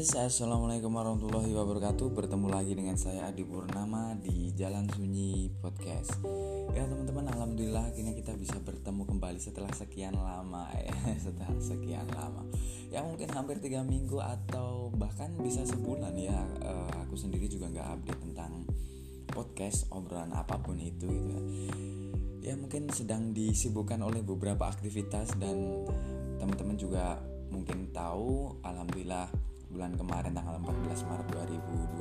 guys, Assalamualaikum warahmatullahi wabarakatuh. Bertemu lagi dengan saya Adi Purnama di Jalan Sunyi Podcast. Ya teman-teman, Alhamdulillah akhirnya kita bisa bertemu kembali setelah sekian lama ya Setelah sekian lama. Ya mungkin hampir tiga minggu atau bahkan bisa sebulan ya. Uh, Aku sendiri juga nggak update tentang podcast, obrolan apa pun itu gitu ya. Ya mungkin sedang disibukkan oleh beberapa aktivitas dan teman-teman juga mungkin tahu alhamdulillah bulan kemarin tanggal 14 Maret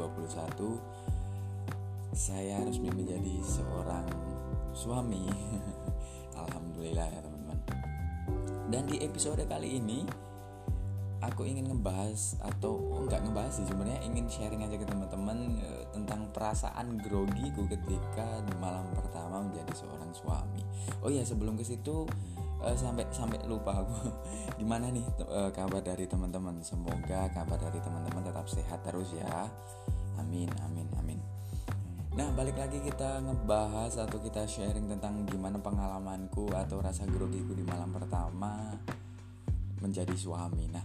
2021 saya resmi menjadi seorang suami alhamdulillah ya teman-teman dan di episode kali ini aku ingin ngebahas atau enggak ngebahas sih sebenarnya ingin sharing aja ke teman-teman e, tentang perasaan grogiku ketika di malam pertama menjadi seorang suami. Oh iya sebelum ke situ uh, sampai sampai lupa aku. Gimana nih uh, kabar dari teman-teman? Semoga kabar dari teman-teman tetap sehat terus ya. Amin amin amin. Nah balik lagi kita ngebahas atau kita sharing tentang gimana pengalamanku atau rasa grogiku di malam pertama menjadi suami. Nah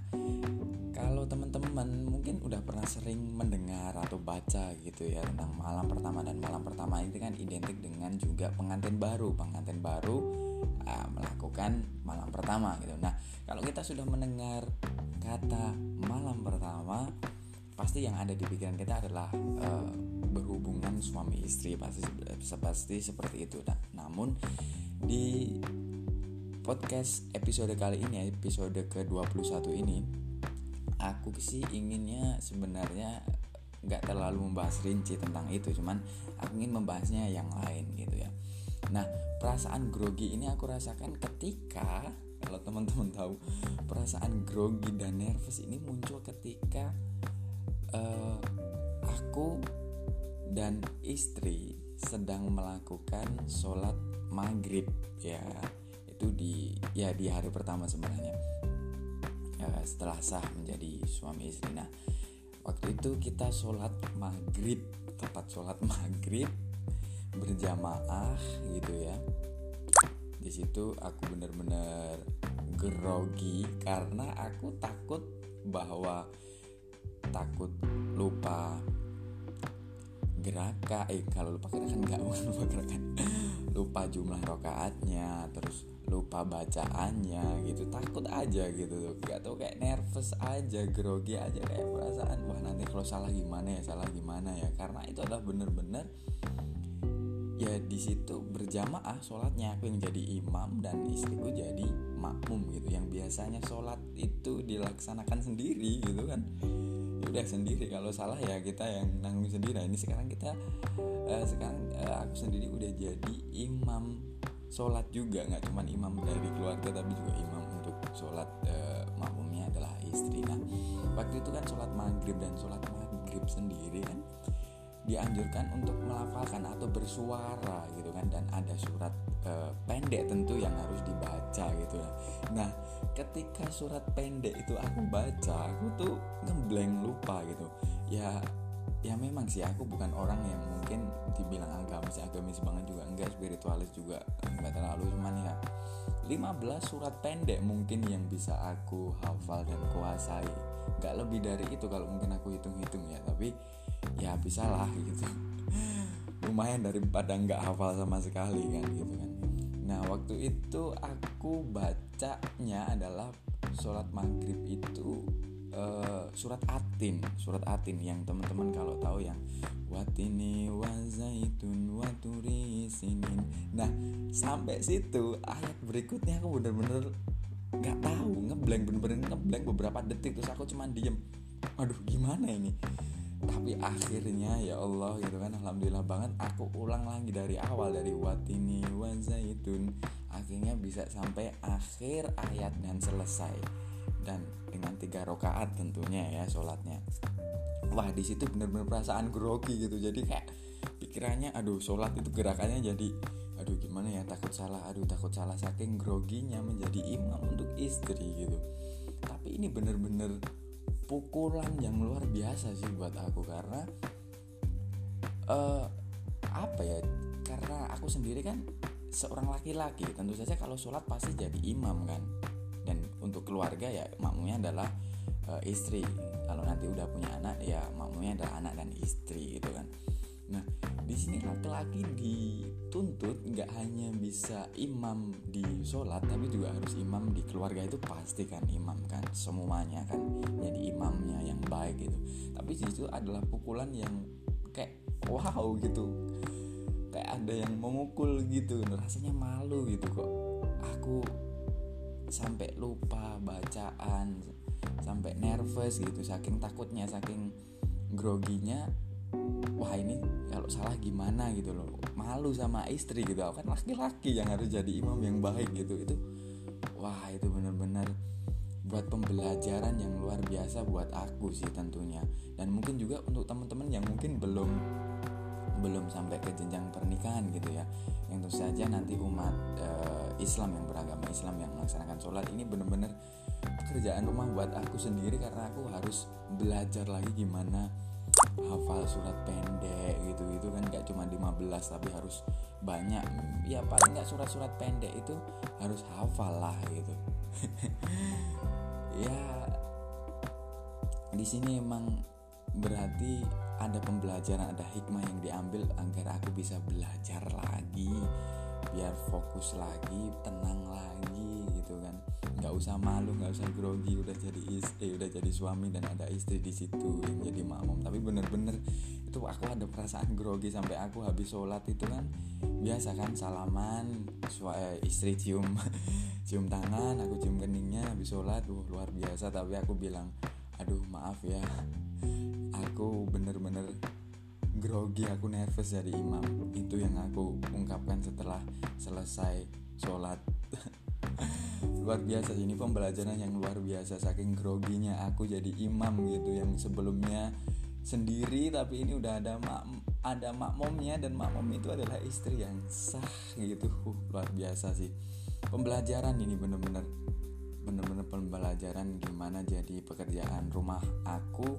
kalau teman-teman mungkin udah pernah sering mendengar atau baca gitu ya tentang malam pertama dan malam pertama ini kan identik dengan juga pengantin baru. Pengantin baru uh, melakukan malam pertama gitu. Nah kalau kita sudah mendengar kata malam pertama pasti yang ada di pikiran kita adalah uh, berhubungan suami istri pasti pasti seperti itu. Nah, namun di podcast episode kali ini episode ke-21 ini aku sih inginnya sebenarnya nggak terlalu membahas rinci tentang itu cuman aku ingin membahasnya yang lain gitu ya nah perasaan grogi ini aku rasakan ketika kalau teman-teman tahu perasaan grogi dan nervous ini muncul ketika uh, aku dan istri sedang melakukan sholat maghrib ya itu di ya di hari pertama sebenarnya Eh, setelah sah menjadi suami istri. Nah, waktu itu kita sholat maghrib, tepat sholat maghrib berjamaah gitu ya. Di situ aku bener-bener grogi karena aku takut bahwa takut lupa gerakan. Eh kalau lupa gerakan nggak lupa gerakan. Lupa jumlah rokaatnya terus lupa bacaannya gitu. Takut aja gitu tuh. Gak tau kayak nervous aja grogi aja kayak perasaan wah nanti kalau salah gimana ya salah gimana ya. Karena itu adalah bener-bener ya di situ berjamaah sholatnya. Aku yang jadi imam dan istriku jadi makmum gitu. Yang biasanya sholat itu dilaksanakan sendiri gitu kan. Ya udah sendiri. Kalau salah ya kita yang nanggung sendiri. Nah, ini sekarang kita uh, sekarang uh, aku sendiri udah jadi imam sholat juga. Nggak cuma imam dari keluarga tapi juga imam untuk sholat e, makmumnya adalah istri. Nah waktu itu kan sholat maghrib dan sholat maghrib sendiri kan dianjurkan untuk melafalkan atau bersuara gitu kan. Dan ada surat e, pendek tentu yang harus dibaca gitu nah ketika surat pendek itu aku baca aku tuh ngeblank lupa gitu. Ya ya memang sih aku bukan orang yang mungkin dibilang agamis agamis banget juga. Enggak spiritualis juga enggak terlalu. Cuman ya 15 surat pendek mungkin yang bisa aku hafal dan kuasai. Gak lebih dari itu kalau mungkin aku hitung-hitung ya. Tapi ya bisa lah gitu. Lumayan daripada nggak hafal sama sekali kan gitu kan. Nah waktu itu aku bacanya adalah sholat maghrib itu uh, surat atin surat atin yang teman-teman kalau tahu yang watini wazaitun waturi sinin. Nah sampai situ ayat berikutnya aku bener-bener nggak tahu ngeblank bener-bener ngeblank beberapa detik terus aku cuman diem. Aduh gimana ini tapi akhirnya ya Allah gitu kan alhamdulillah banget aku ulang lagi dari awal dari watini wazaitun akhirnya bisa sampai akhir ayat dan selesai. Dan dengan tiga rakaat tentunya ya sholatnya. Wah di situ bener-bener perasaan grogi gitu. Jadi kayak pikirannya aduh sholat itu gerakannya jadi aduh gimana ya takut salah aduh takut salah. Saking groginya menjadi imam untuk istri gitu. Tapi ini bener-bener pukulan yang luar biasa sih buat aku karena uh, apa ya karena aku sendiri kan seorang laki-laki. Tentu saja kalau sholat pasti jadi imam kan. Dan untuk keluarga ya makmumnya adalah uh, istri. Kalau nanti udah punya anak ya makmumnya adalah anak dan istri gitu kan. Nah di sini laki-laki dituntut nggak hanya bisa imam di sholat tapi juga harus imam di keluarga itu pasti kan imam kan semuanya kan jadi imamnya yang baik gitu. Tapi itu adalah pukulan yang kayak wow gitu kayak ada yang memukul gitu rasanya malu gitu kok. Aku sampai lupa bacaan sampai nervous gitu saking takutnya saking groginya wah ini kalau salah gimana gitu loh. Malu sama istri gitu. Kan laki-laki yang harus jadi imam yang baik gitu. Itu wah itu bener-bener buat pembelajaran yang luar biasa buat aku sih tentunya. Dan mungkin juga untuk teman-teman yang mungkin belum belum sampai ke jenjang pernikahan gitu ya. Yang tentu saja nanti umat e, Islam yang beragama Islam yang melaksanakan sholat ini bener-bener pekerjaan rumah buat aku sendiri karena aku harus belajar lagi gimana hafal surat pendek gitu itu kan gak cuma 15 tapi harus banyak. Ya paling nggak surat-surat pendek itu harus hafal lah gitu. Ya di sini emang berarti ada pembelajaran ada hikmah yang diambil agar aku bisa belajar lagi biar fokus lagi tenang lagi gitu kan. Nggak usah malu nggak usah grogi udah jadi istri udah jadi suami dan ada istri di situ yang jadi makmum. Tapi bener-bener itu aku ada perasaan grogi sampai aku habis sholat itu kan. Biasa kan salaman suai istri cium cium tangan aku cium keningnya habis sholat uh, luar biasa. Tapi aku bilang aduh maaf ya aku bener-bener grogi aku nervous jadi imam. Itu yang aku ungkapkan setelah selesai sholat. Luar biasa ini pembelajaran yang luar biasa. Saking groginya aku jadi imam gitu yang sebelumnya sendiri tapi ini udah ada mak ada makmumnya dan makmum itu adalah istri yang sah gitu. Uh, luar biasa sih. Pembelajaran ini bener-bener bener-bener pembelajaran gimana jadi pekerjaan rumah aku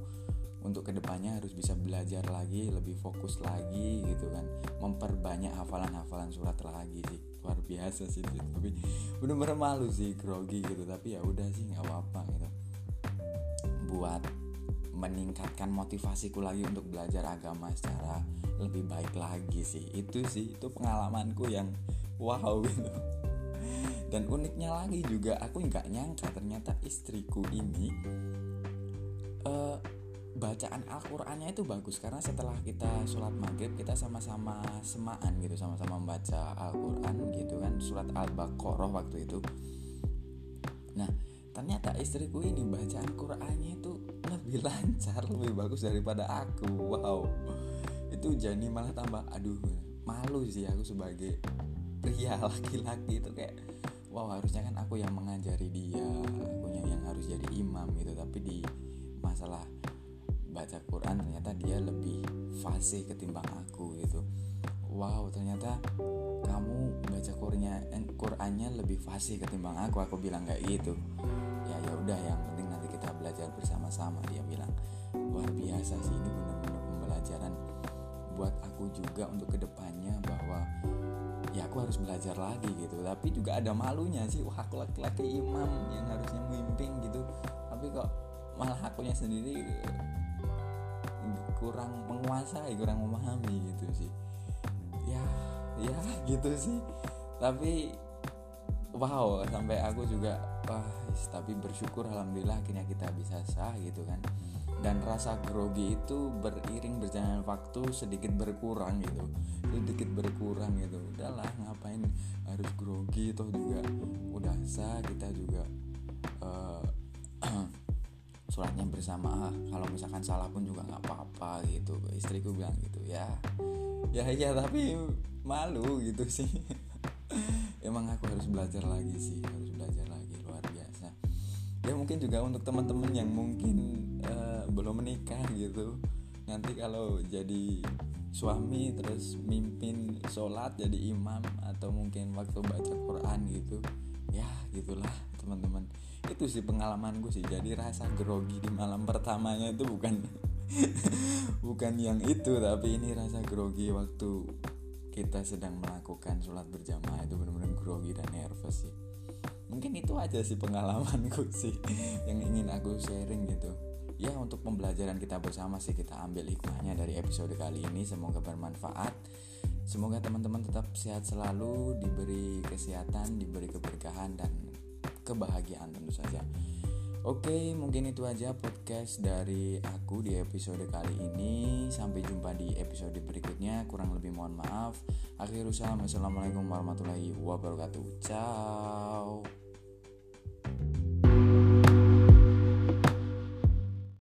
untuk ke depannya harus bisa belajar lagi lebih fokus lagi gitu kan. Memperbanyak hafalan-hafalan surat lagi sih. Luar biasa sih tapi bener-bener malu sih grogi gitu. Tapi ya udah sih nggak apa-apa gitu. Buat meningkatkan motivasiku lagi untuk belajar agama secara lebih baik lagi sih. Itu sih itu pengalamanku yang wow gitu. Dan uniknya lagi juga aku nggak nyangka ternyata istriku ini uh, bacaan Al-Qur'annya itu bagus karena setelah kita sholat maghrib kita sama-sama semaan gitu sama-sama membaca Al-Qur'an gitu kan surat Al-Baqarah waktu itu. Nah ternyata istriku ini bacaan Qur'annya itu lebih lancar lebih bagus daripada aku. Wow. Itu jadi malah tambah aduh malu sih aku sebagai pria laki-laki itu kayak wow harusnya kan aku yang mengajari dia baca Quran ternyata dia lebih fasih ketimbang aku gitu. Wow ternyata kamu baca Qurannya Qurannya lebih fasih ketimbang aku. Aku bilang kayak gitu. Ya ya udah yang penting nanti kita belajar bersama-sama dia bilang. Luar biasa sih ini benar-benar pembelajaran buat aku juga untuk ke depannya bahwa ya aku harus belajar lagi gitu. Tapi juga ada malunya sih wah aku laki-laki imam yang harusnya memimpin gitu. Tapi kok malah akunya sendiri kurang menguasai kurang memahami gitu sih. Ya ya gitu sih. Tapi wow sampai aku juga wah tapi bersyukur alhamdulillah akhirnya kita bisa sah gitu kan. Dan rasa grogi itu beriring berjalan waktu sedikit berkurang gitu. Sedikit berkurang gitu. Udahlah ngapain harus grogi toh juga. Udah sah kita juga uh, sholatnya bersama. Kalau misalkan salah pun juga nggak apa-apa gitu. Istriku bilang gitu ya ya ya tapi malu gitu sih. Emang aku harus belajar lagi sih harus belajar lagi luar biasa. Ya mungkin juga untuk teman-teman yang mungkin uh, belum menikah gitu. Nanti kalau jadi suami terus mimpin sholat jadi imam atau mungkin waktu baca Quran gitu gitulah teman-teman. Itu sih pengalaman gue sih. Jadi rasa grogi di malam pertamanya itu bukan bukan yang itu tapi ini rasa grogi waktu kita sedang melakukan sholat berjamaah. Itu benar-benar grogi dan nervous sih. Mungkin itu aja sih pengalamanku sih yang ingin aku sharing gitu. Ya untuk pembelajaran kita bersama sih kita ambil hikmahnya dari episode kali ini. Semoga bermanfaat semoga teman-teman tetap sehat selalu diberi kesehatan diberi keberkahan dan kebahagiaan tentu saja Oke, mungkin itu aja podcast dari aku di episode kali ini. Sampai jumpa di episode berikutnya. Kurang lebih mohon maaf. Akhirul salam. Assalamualaikum warahmatullahi wabarakatuh. Ciao.